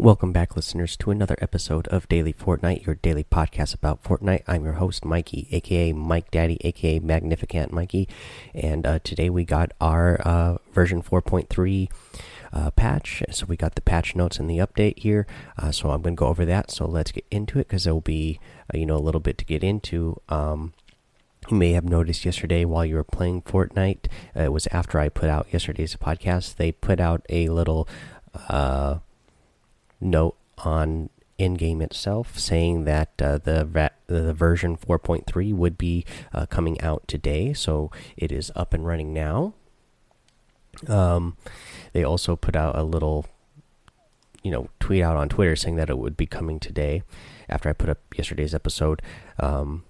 Welcome back, listeners, to another episode of Daily Fortnite, your daily podcast about Fortnite. I'm your host, Mikey, aka Mike Daddy, aka Magnificent Mikey, and uh, today we got our uh, version 4.3 uh, patch. So we got the patch notes and the update here. Uh, so I'm going to go over that. So let's get into it because there will be, uh, you know, a little bit to get into. Um, you may have noticed yesterday while you were playing Fortnite, uh, it was after I put out yesterday's podcast. They put out a little note on in game itself saying that uh, the the version 4.3 would be uh, coming out today, so it is up and running now. Um, they also put out a little, you know, tweet out on Twitter saying that it would be coming today. After I put up yesterday's episode, um,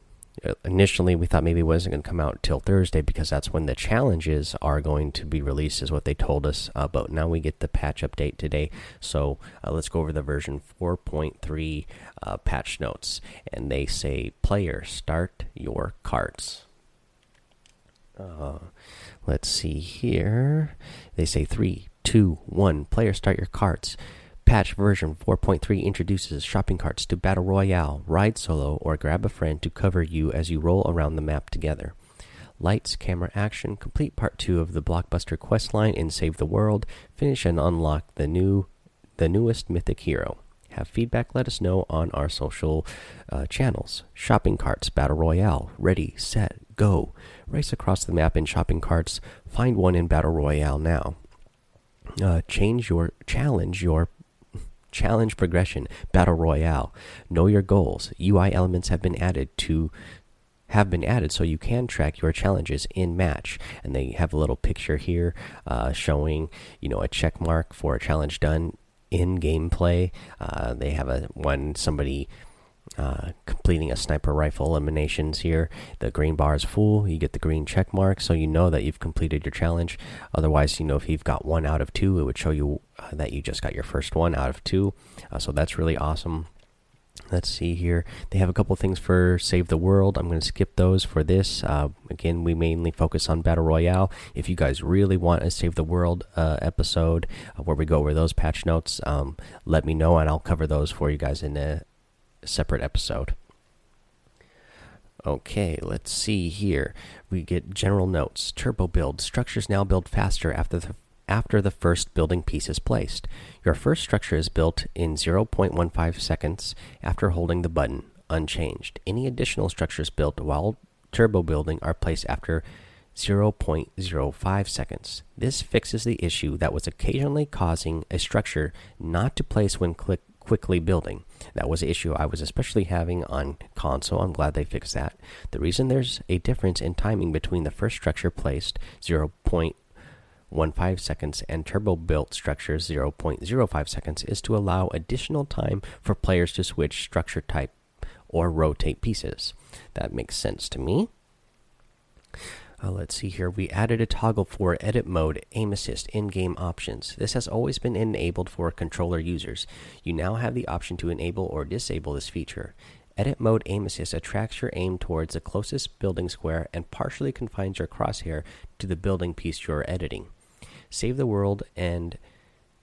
initially we thought maybe it wasn't going to come out till Thursday because that's when the challenges are going to be released, is what they told us. Uh, but now we get the patch update today. So uh, let's go over the version 4.3 uh, patch notes. And they say, player, start your carts. Uh, let's see here. They say three, two, one. Player, start your carts. Patch version 4.3 introduces shopping carts to Battle Royale, ride solo, or grab a friend to cover you as you roll around the map together. Lights, camera action, complete part 2 of the blockbuster quest line in Save the World, finish and unlock the new the newest mythic hero. Have feedback, let us know on our social uh, channels. Shopping carts, Battle Royale, ready, set, go. Race across the map in shopping carts, find one in Battle Royale now. Uh, change your challenge your challenge progression, battle royale. Know your goals. UI elements have been added to have been added so you can track your challenges in match and they have a little picture here uh, showing you know a check mark for a challenge done in gameplay uh, they have a one somebody uh, completing a sniper rifle eliminations here. The green bar is full. You get the green check mark, so you know that you've completed your challenge. Otherwise, you know, if you've got one out of two, it would show you uh, that you just got your first one out of two. Uh, so that's really awesome. Let's see here. They have a couple things for Save the World. I'm going to skip those for this. Uh, again, we mainly focus on Battle Royale. If you guys really want a Save the World uh, episode where we go over those patch notes, um, let me know and I'll cover those for you guys in a, separate episode. Okay, let's see here. We get general notes. Turbo build. Structures now build faster after the after the first building piece is placed. Your first structure is built in 0.15 seconds after holding the button unchanged. Any additional structures built while turbo building are placed after 0.05 seconds. This fixes the issue that was occasionally causing a structure not to place when click quickly building. That was an issue I was especially having on console. I'm glad they fixed that. The reason there's a difference in timing between the first structure placed 0.15 seconds and turbo built structures 0.05 seconds is to allow additional time for players to switch structure type or rotate pieces. That makes sense to me. Uh, let's see here. We added a toggle for edit mode, aim assist, in game options. This has always been enabled for controller users. You now have the option to enable or disable this feature. Edit mode aim assist attracts your aim towards the closest building square and partially confines your crosshair to the building piece you're editing. Save the World and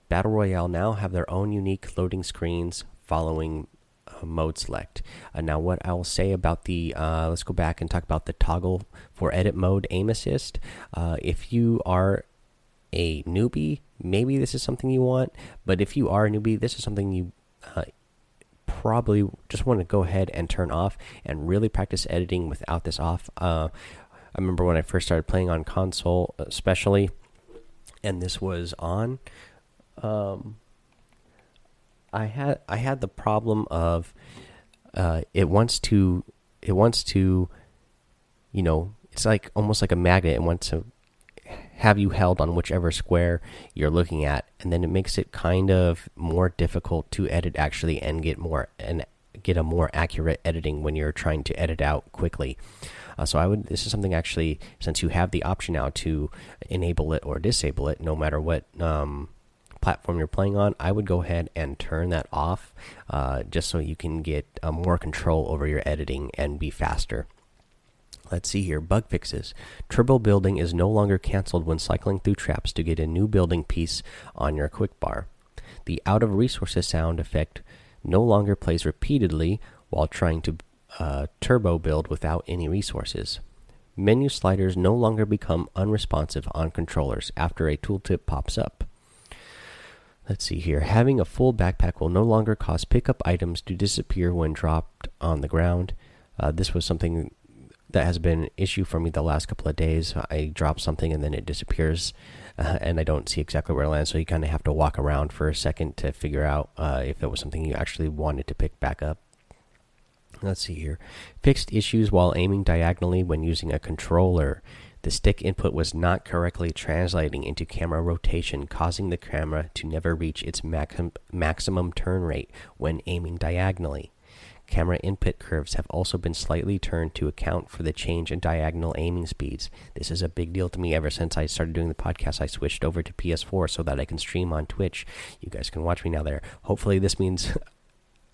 Battle Royale now have their own unique loading screens following mode select. Uh, now, what I will say about the uh, let's go back and talk about the toggle for edit mode aim assist. Uh, if you are a newbie, maybe this is something you want, but if you are a newbie, this is something you uh, probably just want to go ahead and turn off and really practice editing without this off. Uh, I remember when I first started playing on console, especially, and this was on. Um, I had I had the problem of uh, it wants to it wants to you know it's like almost like a magnet. It wants to have you held on whichever square you're looking at, and then it makes it kind of more difficult to edit actually and get more and get a more accurate editing when you're trying to edit out quickly. Uh, so I would this is something actually since you have the option now to enable it or disable it, no matter what um, platform you're playing on, I would go ahead and turn that off uh, just so you can get uh, more control over your editing and be faster. Let's see here. Bug fixes. Turbo building is no longer canceled when cycling through traps to get a new building piece on your quick bar. The out of resources sound effect no longer plays repeatedly while trying to uh, turbo build without any resources. Menu sliders no longer become unresponsive on controllers after a tooltip pops up. Let's see here. Having a full backpack will no longer cause pickup items to disappear when dropped on the ground. Uh, this was something that has been an issue for me the last couple of days. I drop something and then it disappears, uh, and I don't see exactly where it lands. So you kind of have to walk around for a second to figure out uh, if that was something you actually wanted to pick back up. Let's see here. Fixed issues while aiming diagonally when using a controller. The stick input was not correctly translating into camera rotation, causing the camera to never reach its maximum turn rate when aiming diagonally. Camera input curves have also been slightly turned to account for the change in diagonal aiming speeds. This is a big deal to me ever since I started doing the podcast. I switched over to PS4 so that I can stream on Twitch. You guys can watch me now there. Hopefully, this means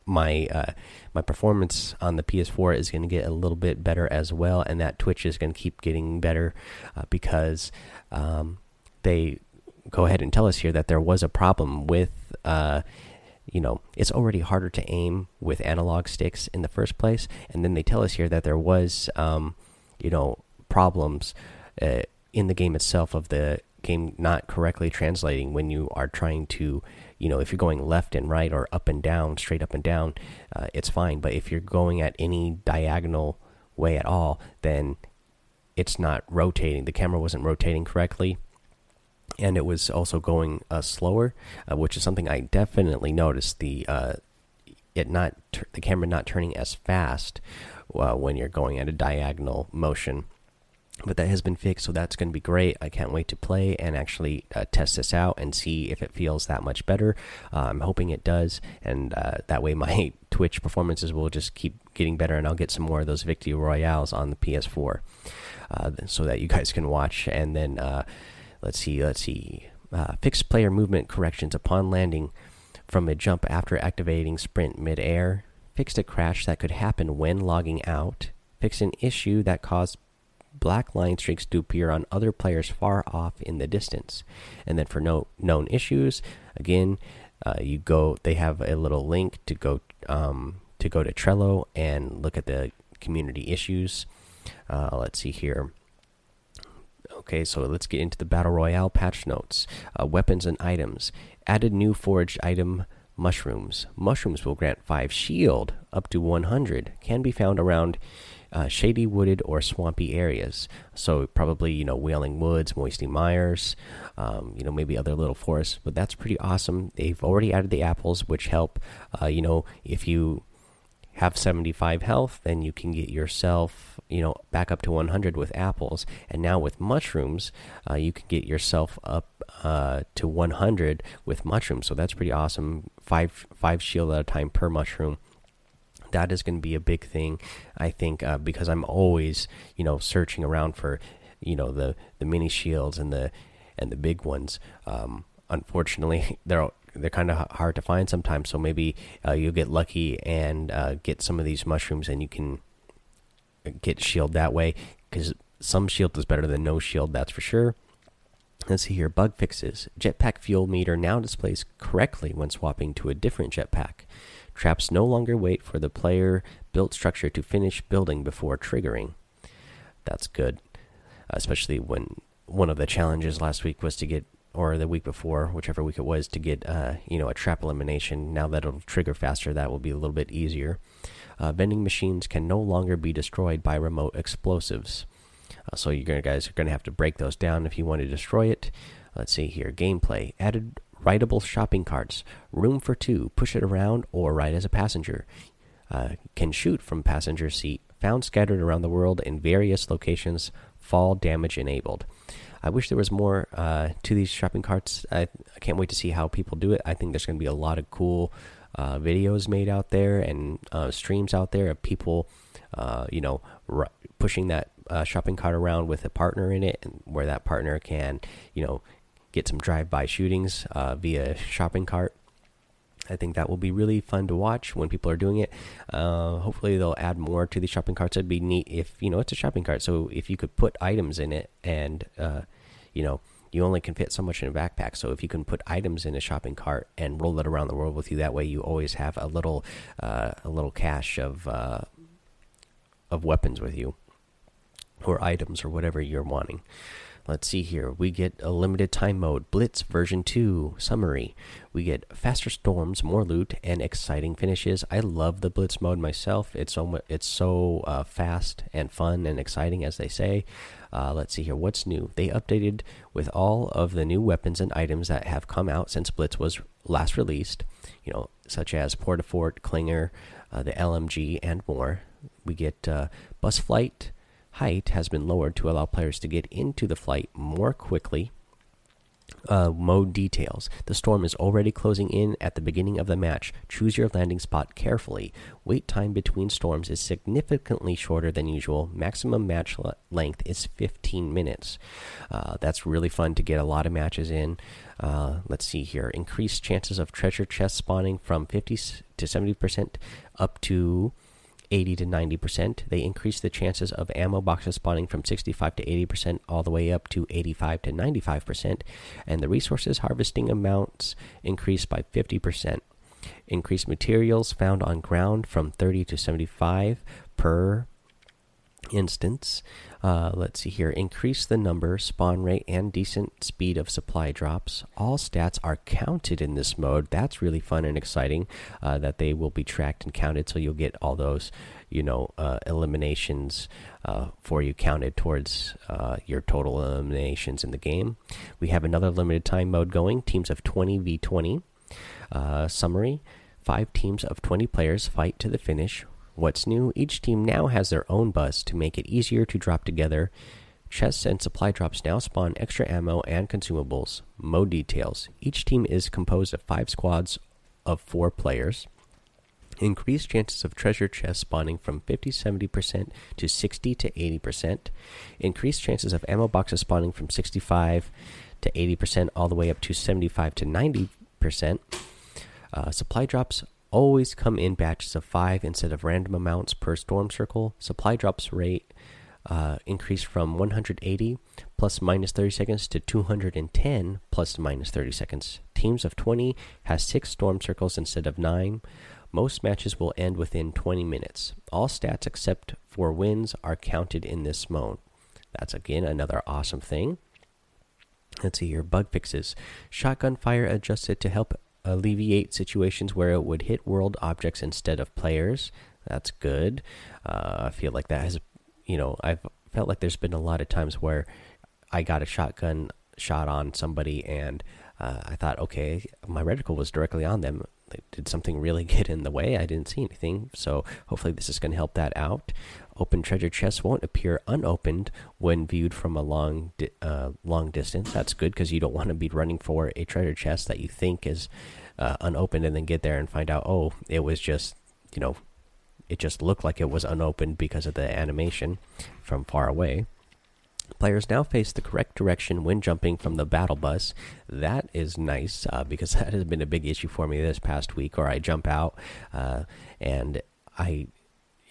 my uh, my performance on the PS4 is going to get a little bit better as well, and that Twitch is going to keep getting better uh, because um, they go ahead and tell us here that there was a problem with. Uh, you know, it's already harder to aim with analog sticks in the first place, and then they tell us here that there was, um, you know, problems uh, in the game itself of the game not correctly translating when you are trying to you know if you're going left and right or up and down straight up and down uh, it's fine. But if you're going at any diagonal way at all then it's not rotating. The camera wasn't rotating correctly and it was also going uh, slower uh, which is something i definitely noticed. The uh, it not the camera not turning as fast uh, when you're going at a diagonal motion but that has been fixed so that's going to be great. I can't wait to play and actually uh, test this out and see if it feels that much better. Uh, i'm hoping it does and uh, that way my twitch performances will just keep getting better and i'll get some more of those victory royales on the ps4 uh, so that you guys can watch. And then uh, let's see let's see uh, fixed player movement corrections upon landing from a jump after activating sprint midair. Fixed a crash that could happen when logging out. Fixed an issue that caused black line streaks to appear on other players far off in the distance. And then for no known issues, again, uh, you go. They have a little link to go um, to go to Trello and look at the community issues. Uh, let's see here. Okay, so let's get into the battle royale patch notes. Uh, weapons and items added new foraged item mushrooms. Mushrooms will grant five shield up to 100. Can be found around uh, shady, wooded, or swampy areas. So probably you know Wailing Woods, Moisty Mires, um, you know maybe other little forests. But that's pretty awesome. They've already added the apples, which help. Uh, you know if you have 75 health, then you can get yourself, you know, back up to 100 with apples. And now with mushrooms, uh, you can get yourself up uh, to 100 with mushrooms. So that's pretty awesome. Five five shield at a time per mushroom that is going to be a big thing, I think, uh, because I'm always, you know, searching around for, you know, the the mini shields and the and the big ones. Um, unfortunately, they're they're kind of hard to find sometimes. So maybe uh, you'll get lucky and uh, get some of these mushrooms, and you can get shield that way. Because some shield is better than no shield, that's for sure. Let's see here. Bug fixes. Jetpack fuel meter now displays correctly when swapping to a different jetpack. Traps no longer wait for the player built structure to finish building before triggering. That's good, especially when one of the challenges last week was to get, or the week before, whichever week it was, to get, uh, you know, a trap elimination. Now that it'll trigger faster, that will be a little bit easier. Uh, vending machines can no longer be destroyed by remote explosives. Uh, so you guys are going to have to break those down if you want to destroy it. Let's see here. Gameplay added rideable shopping carts, room for two, push it around or ride as a passenger. Uh, can shoot from passenger seat, found scattered around the world in various locations, fall damage enabled. I wish there was more uh, to these shopping carts. I, I, can't wait to see how people do it. I think there's going to be a lot of cool uh, videos made out there and uh, streams out there of people, uh, you know, pushing that uh, shopping cart around with a partner in it, and where that partner can, you know, get some drive-by shootings uh, via shopping cart. I think that will be really fun to watch when people are doing it. Uh, hopefully, they'll add more to the shopping carts. It'd be neat if you know it's a shopping cart, so if you could put items in it and uh, you know you only can fit so much in a backpack. So if you can put items in a shopping cart and roll it around the world with you, that way you always have a little uh, a little cache of uh, of weapons with you or items or whatever you're wanting. Let's see here. We get a limited time mode, Blitz version 2 summary. We get faster storms, more loot, and exciting finishes. I love the Blitz mode myself. It's so it's so uh, fast and fun and exciting, as they say. Uh, let's see here. What's new? They updated with all of the new weapons and items that have come out since Blitz was last released. You know, such as Port-a-Fort, Clinger, uh, the LMG, and more. We get uh, bus flight height has been lowered to allow players to get into the flight more quickly. Uh, mode details. The storm is already closing in at the beginning of the match. Choose your landing spot carefully. Wait time between storms is significantly shorter than usual. Maximum match length is 15 minutes. Uh, that's really fun to get a lot of matches in. Uh, let's see here. Increased chances of treasure chest spawning from 50 to 70% up to 80 to 90%. They increase the chances of ammo boxes spawning from 65 to 80% all the way up to 85 to 95%. And the resources harvesting amounts increase by 50%. Increased materials found on ground from 30 to 75 per instance. Uh, let's see here. Increase the number, spawn rate, and decent speed of supply drops. All stats are counted in this mode. That's really fun and exciting uh, that they will be tracked and counted. So you'll get all those, you know, uh, eliminations uh, for you counted towards uh, your total eliminations in the game. We have another limited time mode going. Teams of 20 v 20. Uh, summary. Five teams of 20 players fight to the finish What's new? Each team now has their own bus to make it easier to drop together. Chests and supply drops now spawn extra ammo and consumables. Mode details. Each team is composed of five squads of four players. Increased chances of treasure chests spawning from 50 70% to 60 to 80%. Increased chances of ammo boxes spawning from 65 to 80% all the way up to 75 to 90%. Uh, supply drops always come in batches of five instead of random amounts per storm circle. Supply drops rate uh, increased from 180 plus minus 30 seconds to 210 plus minus 30 seconds. Teams of 20 has six storm circles instead of nine. Most matches will end within 20 minutes. All stats except for wins are counted in this mode. That's again another awesome thing. Let's see here bug fixes. Shotgun fire adjusted to help alleviate situations where it would hit world objects instead of players. That's good. Uh, I feel like that has, you know, I've felt like there's been a lot of times where I got a shotgun shot on somebody and uh, I thought, okay, my reticle was directly on them. Did something really get in the way? I didn't see anything. So hopefully this is going to help that out. Open treasure chests won't appear unopened when viewed from a long uh, long distance. That's good because you don't want to be running for a treasure chest that you think is uh, unopened and then get there and find out, oh, it was just, you know, it just looked like it was unopened because of the animation from far away. Players now face the correct direction when jumping from the battle bus. That is nice uh, because that has been a big issue for me this past week. Or I jump out uh, and I,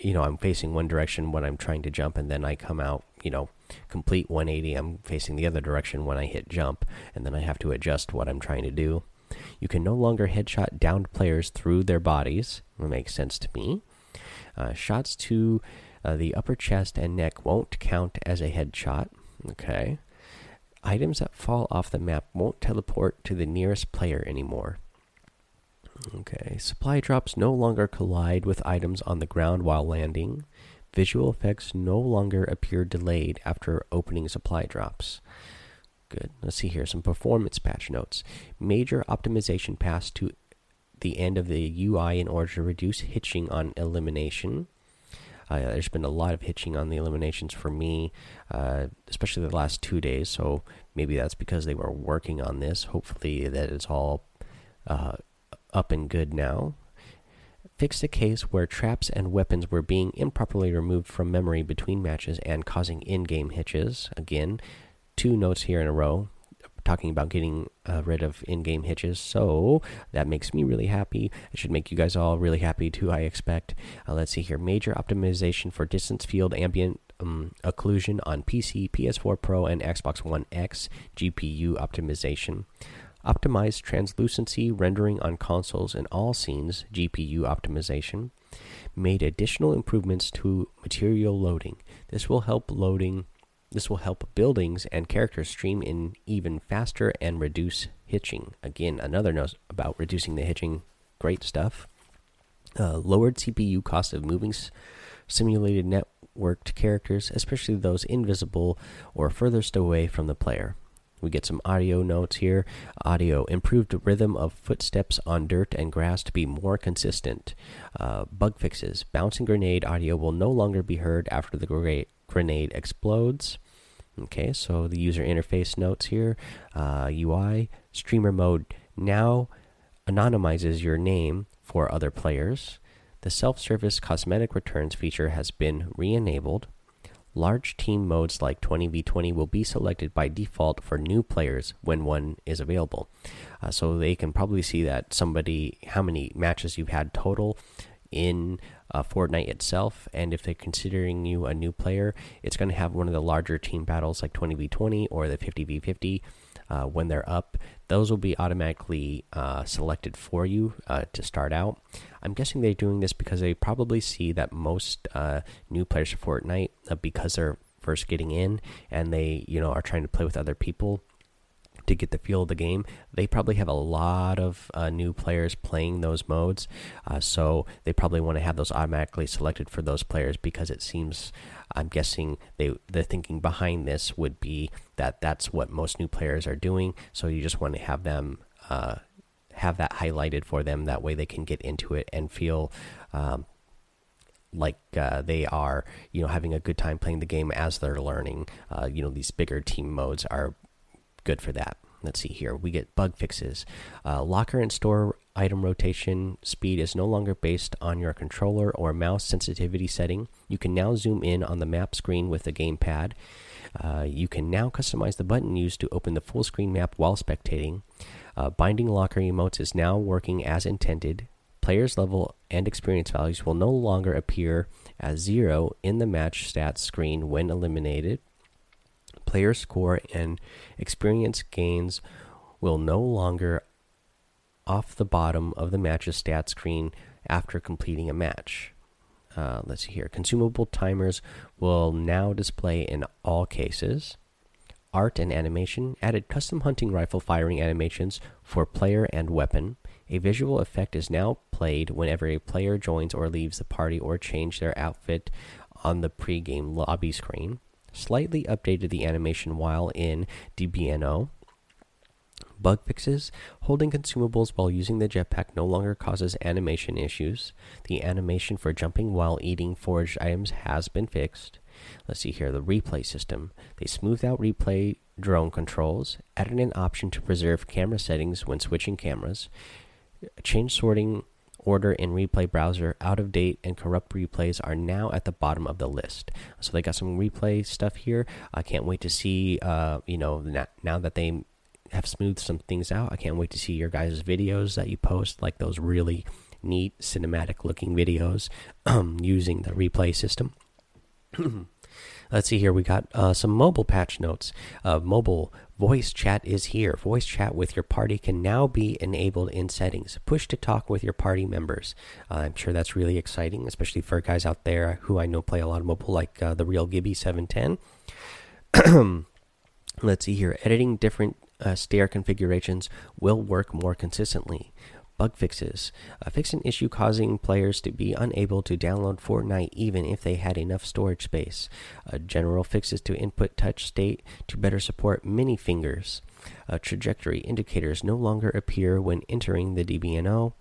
you know, I'm facing one direction when I'm trying to jump, and then I come out, you know, complete 180. I'm facing the other direction when I hit jump, and then I have to adjust what I'm trying to do. You can no longer headshot downed players through their bodies. That makes sense to me. Uh, shots to uh, the upper chest and neck won't count as a headshot. Okay. Items that fall off the map won't teleport to the nearest player anymore. Okay. Supply drops no longer collide with items on the ground while landing. Visual effects no longer appear delayed after opening supply drops. Good. Let's see here some performance patch notes. Major optimization passed to the end of the UI in order to reduce hitching on elimination. Uh, there's been a lot of hitching on the eliminations for me, uh, especially the last two days. So maybe that's because they were working on this. Hopefully, that it's all uh, up and good now. Fixed a case where traps and weapons were being improperly removed from memory between matches and causing in game hitches. Again, two notes here in a row talking about getting uh, rid of in-game hitches. So that makes me really happy. It should make you guys all really happy too i expect. Uh, let's see here. Major optimization for distance field ambient um, occlusion on PC, PS4 Pro, and Xbox One X, GPU optimization, optimized translucency rendering on consoles in all scenes, GPU optimization, made additional improvements to material loading. This will help loading this will help buildings and characters stream in even faster and reduce hitching. Again, another note about reducing the hitching. Great stuff. Uh, lowered CPU cost of moving simulated networked characters, especially those invisible or furthest away from the player. We get some audio notes here. Audio improved rhythm of footsteps on dirt and grass to be more consistent. Uh, bug fixes. Bouncing grenade audio will no longer be heard after the grenade explodes. Okay, so the user interface notes here. Uh, UI streamer mode now anonymizes your name for other players. The self service cosmetic returns feature has been re enabled. Large team modes like 20v20 will be selected by default for new players when one is available. Uh, so they can probably see that somebody, how many matches you've had total in uh, Fortnite itself. And if they're considering you a new player, it's going to have one of the larger team battles like 20v20 or the 50v50 uh, when they're up. Those will be automatically uh, selected for you uh, to start out. I'm guessing they're doing this because they probably see that most uh, new players for Fortnite, uh, because they're first getting in and they you know are trying to play with other people to get the feel of the game. They probably have a lot of uh, new players playing those modes, uh, so they probably want to have those automatically selected for those players because it seems. I'm guessing they the thinking behind this would be that that's what most new players are doing. So you just want to have them uh, have that highlighted for them. That way they can get into it and feel. Um, like uh, they are, you know, having a good time playing the game as they're learning. Uh, you know, these bigger team modes are good for that. Let's see here. We get bug fixes. Uh, locker and store item rotation speed is no longer based on your controller or mouse sensitivity setting. You can now zoom in on the map screen with the gamepad. Uh, you can now customize the button used to open the full screen map while spectating. Uh, binding locker emotes is now working as intended. Players' level and experience values will no longer appear as zero in the match stats screen when eliminated player score and experience gains will no longer off the bottom of the match's stat screen after completing a match. Uh, let's see here. Consumable timers will now display in all cases. Art and animation added custom hunting rifle firing animations for player and weapon. A visual effect is now played whenever a player joins or leaves the party or change their outfit on the pre-game lobby screen slightly updated the animation while in DBNO. Bug fixes holding consumables while using the jetpack no longer causes animation issues. The animation for jumping while eating foraged items has been fixed. Let's see here the replay system. They smoothed out replay drone controls, added an option to preserve camera settings when switching cameras, changed sorting order in replay browser out of date and corrupt replays are now at the bottom of the list. So they got some replay stuff here. I can't wait to see uh you know now that they have smoothed some things out i can't wait to see your guys videos that you post like those really neat cinematic looking videos um, using the replay system. Let's see here. We got uh, some mobile patch notes. Uh, mobile Voice chat is here. Voice chat with your party can now be enabled in settings. Push to talk with your party members. Uh, I'm sure that's really exciting, especially for guys out there who I know play a lot of mobile, like uh, the real Gibby 710. Let's see here. Editing different uh, stair configurations will work more consistently bug fixes. Uh, fix an issue causing players to be unable to download Fortnite even if they had enough storage space. Uh, general fixes to input touch state to better support mini fingers. Uh, trajectory indicators no longer appear when entering the DBNO.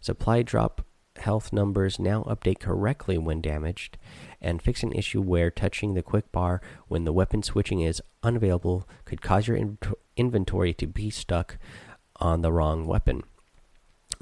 Supply drop health numbers now update correctly when damaged. And fix an issue where touching the quick bar when the weapon switching is unavailable could cause your inventory to be stuck on the wrong weapon.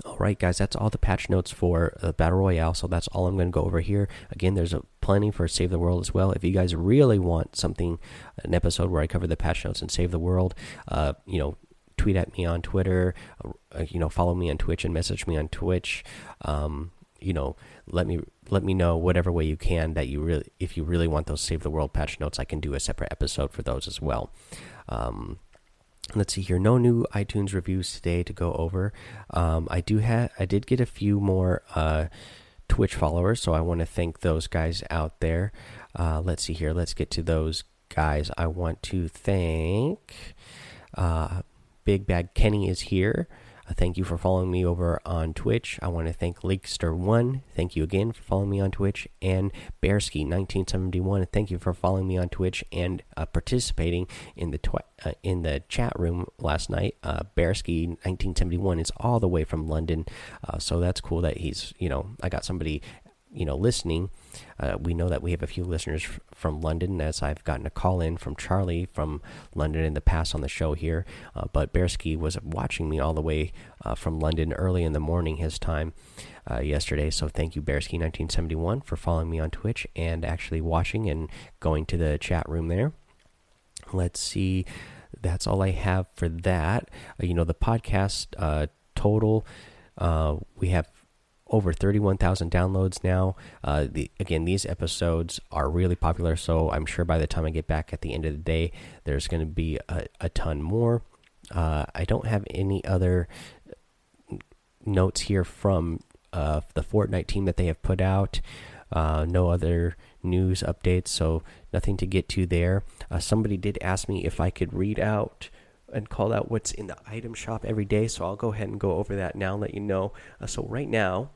All right, guys, that's all the patch notes for uh, Battle Royale. So that's all I'm going to go over here. Again, there's a plenty for Save the World as well. If you guys really want something, an episode where I cover the patch notes and Save the World, uh, you know, tweet at me on Twitter. Uh, you know, follow me on Twitch and message me on Twitch. Um, you know, let me let me know whatever way you can that you really, if you really want those save the world patch notes, I can do a separate episode for those as well. Um, let's see here no new itunes reviews today to go over. Um, i do have i did get a few more uh, twitch followers so i want to thank those guys out there. Uh, let's see here let's get to those guys i want to thank. Uh, big bad kenny is here thank you for following me over on Twitch. I want to thank Leakster1. Thank you again for following me on Twitch. And Bearsky1971. Thank you for following me on Twitch and uh, participating in the uh, in the chat room last night. Uh, Bearsky1971 is all the way from London, uh, so that's cool that he's you know I got somebody you know listening uh, we know that we have a few listeners from london as i've gotten a call in from charlie from london in the past on the show here. Uh, but bearsky was watching me all the way uh, from london early in the morning his time uh, yesterday. So thank you bearsky 1971 for following me on twitch and actually watching and going to the chat room there. Let's see. That's all i have for that. Uh, you know the podcast uh, total we have over 31,000 downloads now. Uh, the, again, these episodes are really popular, so I'm sure by the time I get back at the end of the day, there's going to be a, a, ton more. Uh, I don't have any other notes here from uh, the Fortnite team that they have put out. Uh, no other news updates, so nothing to get to there. Uh, somebody did ask me if I could read out and call out what's in the item shop every day. So I'll go ahead and go over that now and let you know. Uh, so right now,